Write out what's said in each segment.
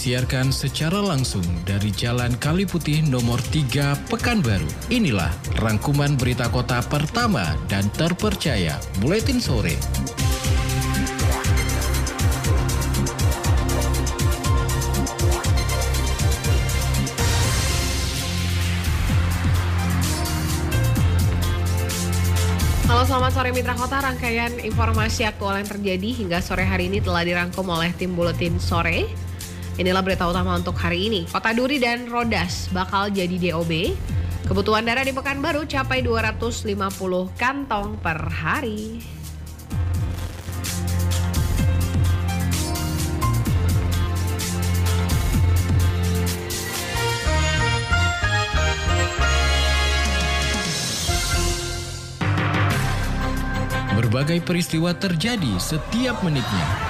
disiarkan secara langsung dari Jalan Kali Putih nomor 3 Pekanbaru. Inilah rangkuman berita kota pertama dan terpercaya Buletin Sore. Halo selamat sore Mitra Kota, rangkaian informasi aktual yang terjadi hingga sore hari ini telah dirangkum oleh tim Buletin Sore. Inilah berita utama untuk hari ini. Kota Duri dan Rodas bakal jadi DOB. Kebutuhan darah di Pekanbaru capai 250 kantong per hari. Berbagai peristiwa terjadi setiap menitnya.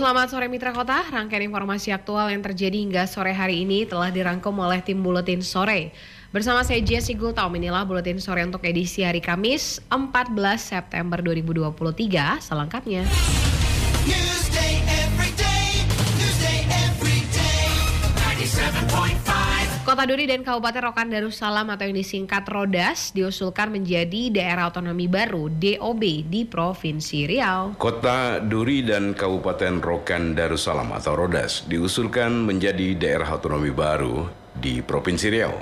Selamat sore Mitra Kota, rangkaian informasi aktual yang terjadi hingga sore hari ini telah dirangkum oleh tim Buletin Sore. Bersama saya Jessie Gultaum, inilah Buletin Sore untuk edisi hari Kamis 14 September 2023, selengkapnya. Newsday Duri dan Kabupaten Rokan Darussalam atau yang disingkat Rodas diusulkan menjadi daerah otonomi baru DOB di Provinsi Riau. Kota Duri dan Kabupaten Rokan Darussalam atau Rodas diusulkan menjadi daerah otonomi baru di Provinsi Riau.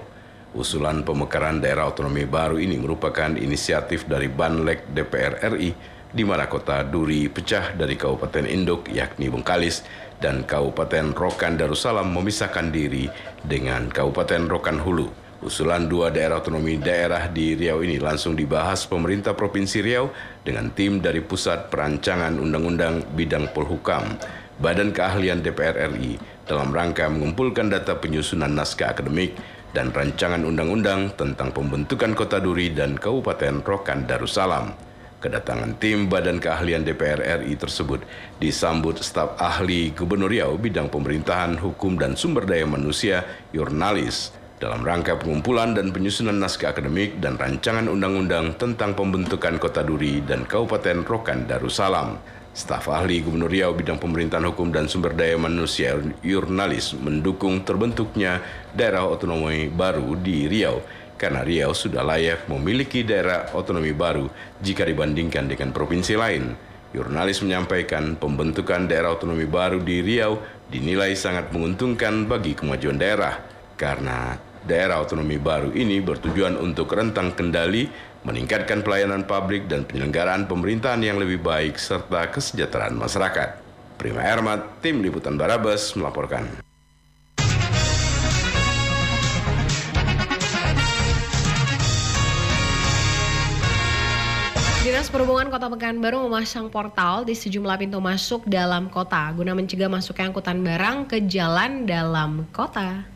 Usulan pemekaran daerah otonomi baru ini merupakan inisiatif dari Banlek DPR RI di mana kota Duri pecah dari Kabupaten Induk yakni Bengkalis dan Kabupaten Rokan Darussalam memisahkan diri dengan Kabupaten Rokan Hulu. Usulan dua daerah otonomi daerah di Riau ini langsung dibahas pemerintah Provinsi Riau dengan tim dari Pusat Perancangan Undang-Undang Bidang Polhukam, Badan Keahlian DPR RI dalam rangka mengumpulkan data penyusunan naskah akademik dan rancangan undang-undang tentang pembentukan Kota Duri dan Kabupaten Rokan Darussalam. Kedatangan tim Badan Keahlian DPR RI tersebut disambut staf ahli Gubernur Riau bidang pemerintahan, hukum, dan sumber daya manusia Yurnalis dalam rangka pengumpulan dan penyusunan naskah akademik dan rancangan undang-undang tentang pembentukan Kota Duri dan Kabupaten Rokan Darussalam. Staf ahli Gubernur Riau bidang pemerintahan hukum dan sumber daya manusia Yurnalis mendukung terbentuknya daerah otonomi baru di Riau karena Riau sudah layak memiliki daerah otonomi baru jika dibandingkan dengan provinsi lain. Jurnalis menyampaikan pembentukan daerah otonomi baru di Riau dinilai sangat menguntungkan bagi kemajuan daerah karena daerah otonomi baru ini bertujuan untuk rentang kendali, meningkatkan pelayanan publik dan penyelenggaraan pemerintahan yang lebih baik serta kesejahteraan masyarakat. Prima Ermat, Tim Liputan Barabas melaporkan. Dinas Perhubungan Kota Pekanbaru memasang portal di sejumlah pintu masuk dalam kota guna mencegah masuknya angkutan barang ke jalan dalam kota.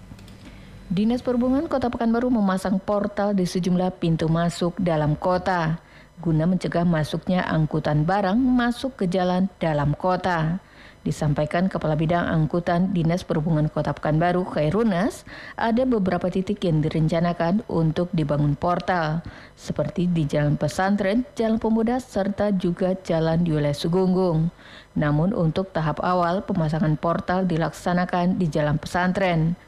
Dinas Perhubungan Kota Pekanbaru memasang portal di sejumlah pintu masuk dalam kota guna mencegah masuknya angkutan barang masuk ke jalan dalam kota. Disampaikan Kepala Bidang Angkutan Dinas Perhubungan Kota Pekanbaru, Khairunas, ada beberapa titik yang direncanakan untuk dibangun portal, seperti di Jalan Pesantren, Jalan Pemuda, serta juga Jalan wilayah Sugunggung. Namun untuk tahap awal, pemasangan portal dilaksanakan di Jalan Pesantren.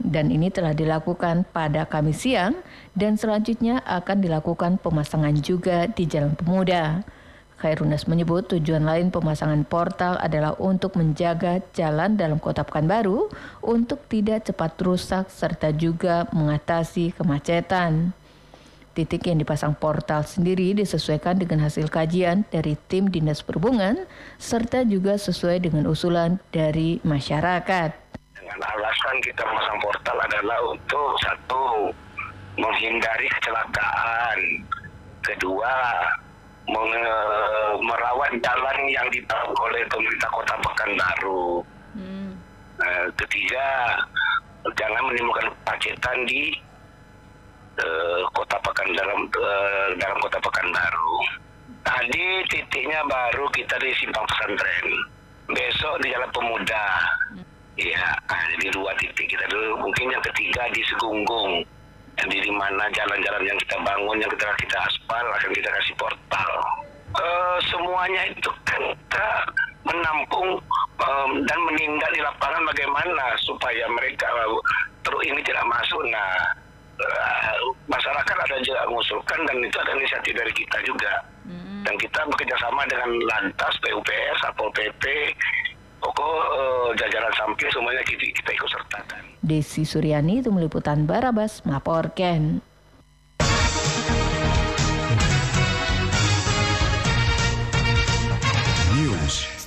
Dan ini telah dilakukan pada Kamis siang dan selanjutnya akan dilakukan pemasangan juga di Jalan Pemuda. Khairunas menyebut tujuan lain pemasangan portal adalah untuk menjaga jalan dalam kota Pekanbaru untuk tidak cepat rusak serta juga mengatasi kemacetan. Titik yang dipasang portal sendiri disesuaikan dengan hasil kajian dari tim Dinas Perhubungan serta juga sesuai dengan usulan dari masyarakat. Dengan alasan kita memasang portal adalah untuk satu menghindari kecelakaan, kedua merawat jalan yang dibangun oleh pemerintah Kota Pekanbaru. Eh, ketiga, jangan menimbulkan kemacetan di eh, Kota Pekan dalam eh, dalam Kota Pekanbaru. Tadi titiknya baru kita di simpang pesantren. Besok di Jalan Pemuda. Iya, nah, jadi dua titik kita dulu. Mungkin yang ketiga di Segunggung. Di mana jalan-jalan yang kita bangun, yang kita kita aspal, akan kita kasih portal. Eh, semuanya itu kan kita menampung em, dan menindak di lapangan bagaimana supaya mereka terus ini tidak masuk. Nah, eh, masyarakat ada juga mengusulkan dan itu ada inisiatif dari kita juga. Dan kita bekerja sama dengan Lantas, PUPR, Satpol PP, pokok eh, jajaran samping semuanya kita, kita ikut sertakan. Desi Suryani itu meliputan Barabas melaporkan.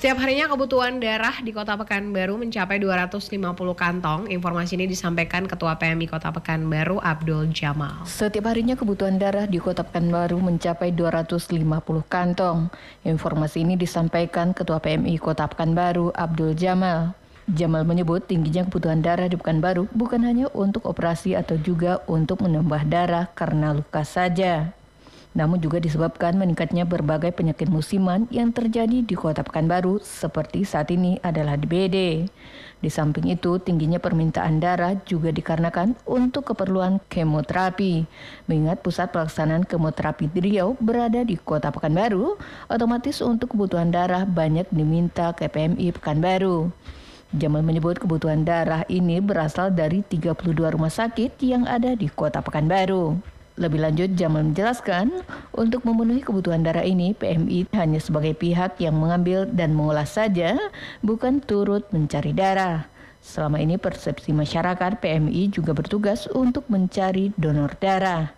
Setiap harinya kebutuhan darah di Kota Pekanbaru mencapai 250 kantong. Informasi ini disampaikan Ketua PMI Kota Pekanbaru Abdul Jamal. Setiap harinya kebutuhan darah di Kota Pekanbaru mencapai 250 kantong. Informasi ini disampaikan Ketua PMI Kota Pekanbaru Abdul Jamal. Jamal menyebut tingginya kebutuhan darah di Pekanbaru bukan hanya untuk operasi atau juga untuk menambah darah karena luka saja. Namun juga disebabkan meningkatnya berbagai penyakit musiman yang terjadi di kota Pekanbaru seperti saat ini adalah DBD. Di samping itu, tingginya permintaan darah juga dikarenakan untuk keperluan kemoterapi. Mengingat pusat pelaksanaan kemoterapi di Riau berada di kota Pekanbaru, otomatis untuk kebutuhan darah banyak diminta ke PMI Pekanbaru. Jamal menyebut kebutuhan darah ini berasal dari 32 rumah sakit yang ada di kota Pekanbaru. Lebih lanjut, Jamal menjelaskan, untuk memenuhi kebutuhan darah ini, PMI hanya sebagai pihak yang mengambil dan mengolah saja, bukan turut mencari darah. Selama ini persepsi masyarakat, PMI juga bertugas untuk mencari donor darah.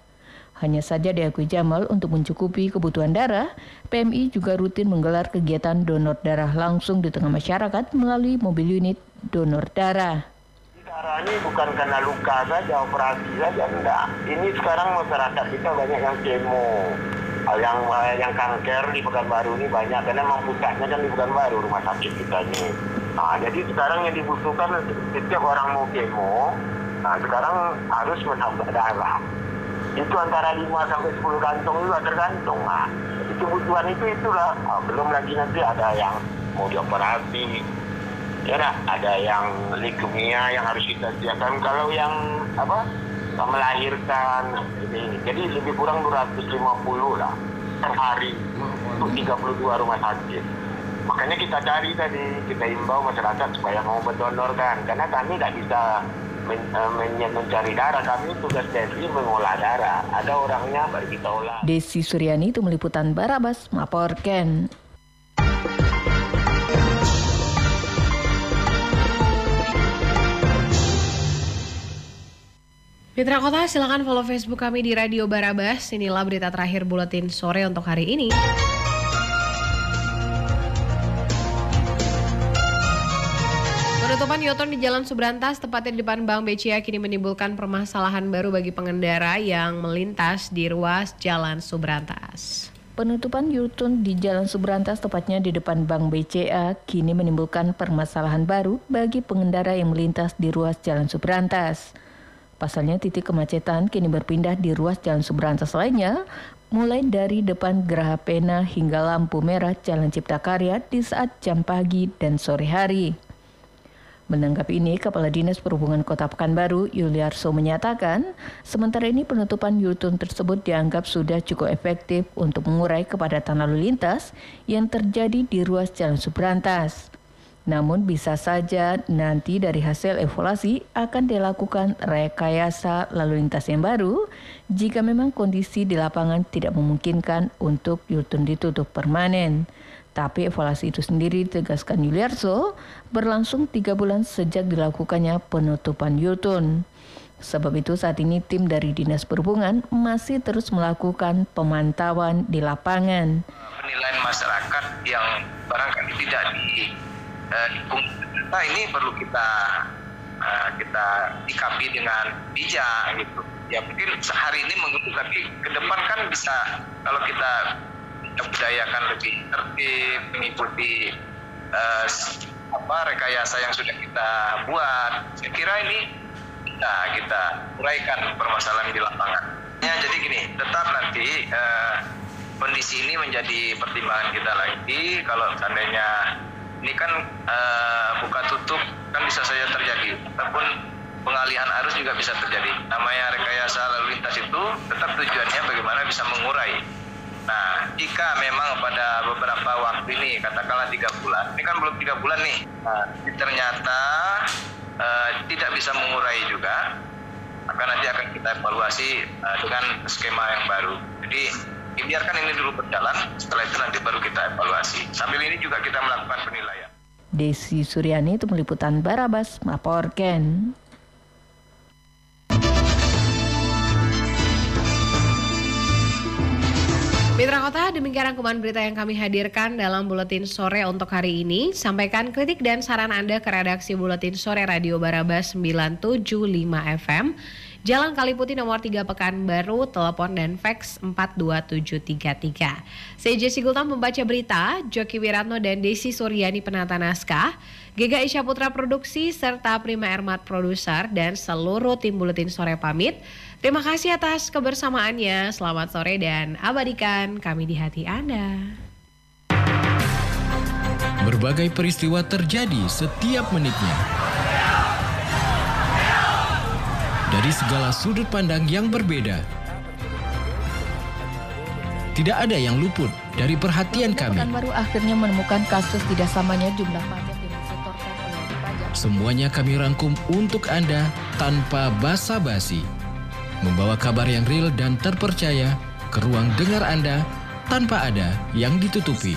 Hanya saja diakui Jamal untuk mencukupi kebutuhan darah, PMI juga rutin menggelar kegiatan donor darah langsung di tengah masyarakat melalui mobil unit donor darah. Darah ini bukan karena luka saja, operasi saja, enggak. Ini sekarang masyarakat kita banyak yang kemo. Yang yang kanker di Pekanbaru ini banyak karena memang pusatnya kan di Pekanbaru rumah sakit kita ini. Nah, jadi sekarang yang dibutuhkan setiap orang mau kemo, nah sekarang harus menambah darah. Itu antara 5 sampai 10 kantong juga tergantung. Nah, kebutuhan itu itulah. Ah, belum lagi nanti ada yang mau dioperasi, ya nak, ada yang leukemia yang harus kita sediakan kalau yang apa melahirkan ini jadi lebih kurang 250 lah per hari untuk 32 rumah sakit. Makanya kita cari tadi kita imbau masyarakat supaya mau mendonorkan karena kami tidak bisa men, eh, men- mencari darah. Kami tugas TNI mengolah darah. Ada orangnya baru kita olah. Desi Suryani itu meliputan Barabas melaporkan. Mitra Kota, silakan follow Facebook kami di Radio Barabas. Inilah berita terakhir buletin sore untuk hari ini. Penutupan Yoton di Jalan Subrantas, tepatnya di depan Bank BCA, kini menimbulkan permasalahan baru bagi pengendara yang melintas di ruas Jalan Subrantas. Penutupan Yutun di Jalan Subrantas tepatnya di depan Bank BCA kini menimbulkan permasalahan baru bagi pengendara yang melintas di ruas Jalan Subrantas. Pasalnya titik kemacetan kini berpindah di ruas Jalan Subrantas lainnya, mulai dari depan Geraha Pena hingga lampu merah Jalan Cipta Karya di saat jam pagi dan sore hari. Menanggapi ini, Kepala Dinas Perhubungan Kota Pekanbaru, Yuliarso menyatakan, sementara ini penutupan Yutun tersebut dianggap sudah cukup efektif untuk mengurai kepadatan lalu lintas yang terjadi di ruas Jalan Subrantas. Namun bisa saja nanti dari hasil evaluasi akan dilakukan rekayasa lalu lintas yang baru jika memang kondisi di lapangan tidak memungkinkan untuk Yutun ditutup permanen. Tapi evaluasi itu sendiri tegaskan Yuliarso berlangsung tiga bulan sejak dilakukannya penutupan Yutun. Sebab itu saat ini tim dari Dinas Perhubungan masih terus melakukan pemantauan di lapangan. penilaian masyarakat yang barangkali tidak di nah ini perlu kita eh, kita sikapi dengan bijak gitu. Ya mungkin sehari ini mengganggu tapi ke depan kan bisa kalau kita budayakan lebih tertib mengikuti eh, apa rekayasa yang sudah kita buat saya kira ini bisa kita uraikan permasalahan di lapangan. Ya jadi gini tetap nanti eh, kondisi ini menjadi pertimbangan kita lagi. Kalau seandainya ini kan eh, buka tutup kan bisa saja terjadi. Ataupun pengalihan arus juga bisa terjadi. Namanya rekayasa lalu lintas itu tetap tujuannya bagaimana bisa mengurai. Nah jika memang pada beberapa waktu ini katakanlah tiga bulan ini kan belum tiga bulan nih. Nah, ternyata eh, tidak bisa mengurai juga maka nanti akan kita evaluasi uh, dengan skema yang baru. Jadi biarkan ini dulu berjalan, setelah itu nanti baru kita evaluasi. Sambil ini juga kita melakukan penilaian. Desi Suryani itu meliputan Barabas melaporkan. Mitra Kota, demikian rangkuman berita yang kami hadirkan dalam Buletin Sore untuk hari ini. Sampaikan kritik dan saran Anda ke redaksi Buletin Sore Radio Barabas 975 FM. Jalan Kaliputi nomor 3 Pekanbaru, telepon dan fax 42733. Saya Jesse Gultam membaca berita, Joki Wiratno dan Desi Suryani penata naskah, Gega Isya Putra Produksi, serta Prima Ermat Produser dan seluruh tim Buletin Sore pamit. Terima kasih atas kebersamaannya. Selamat sore dan abadikan kami di hati Anda. Berbagai peristiwa terjadi setiap menitnya. Dari segala sudut pandang yang berbeda. Tidak ada yang luput dari perhatian kami. Pekanbaru akhirnya menemukan kasus tidak samanya jumlah pajak yang disetorkan oleh wajib pajak. Semuanya kami rangkum untuk Anda tanpa basa-basi. Membawa kabar yang real dan terpercaya ke ruang dengar Anda tanpa ada yang ditutupi.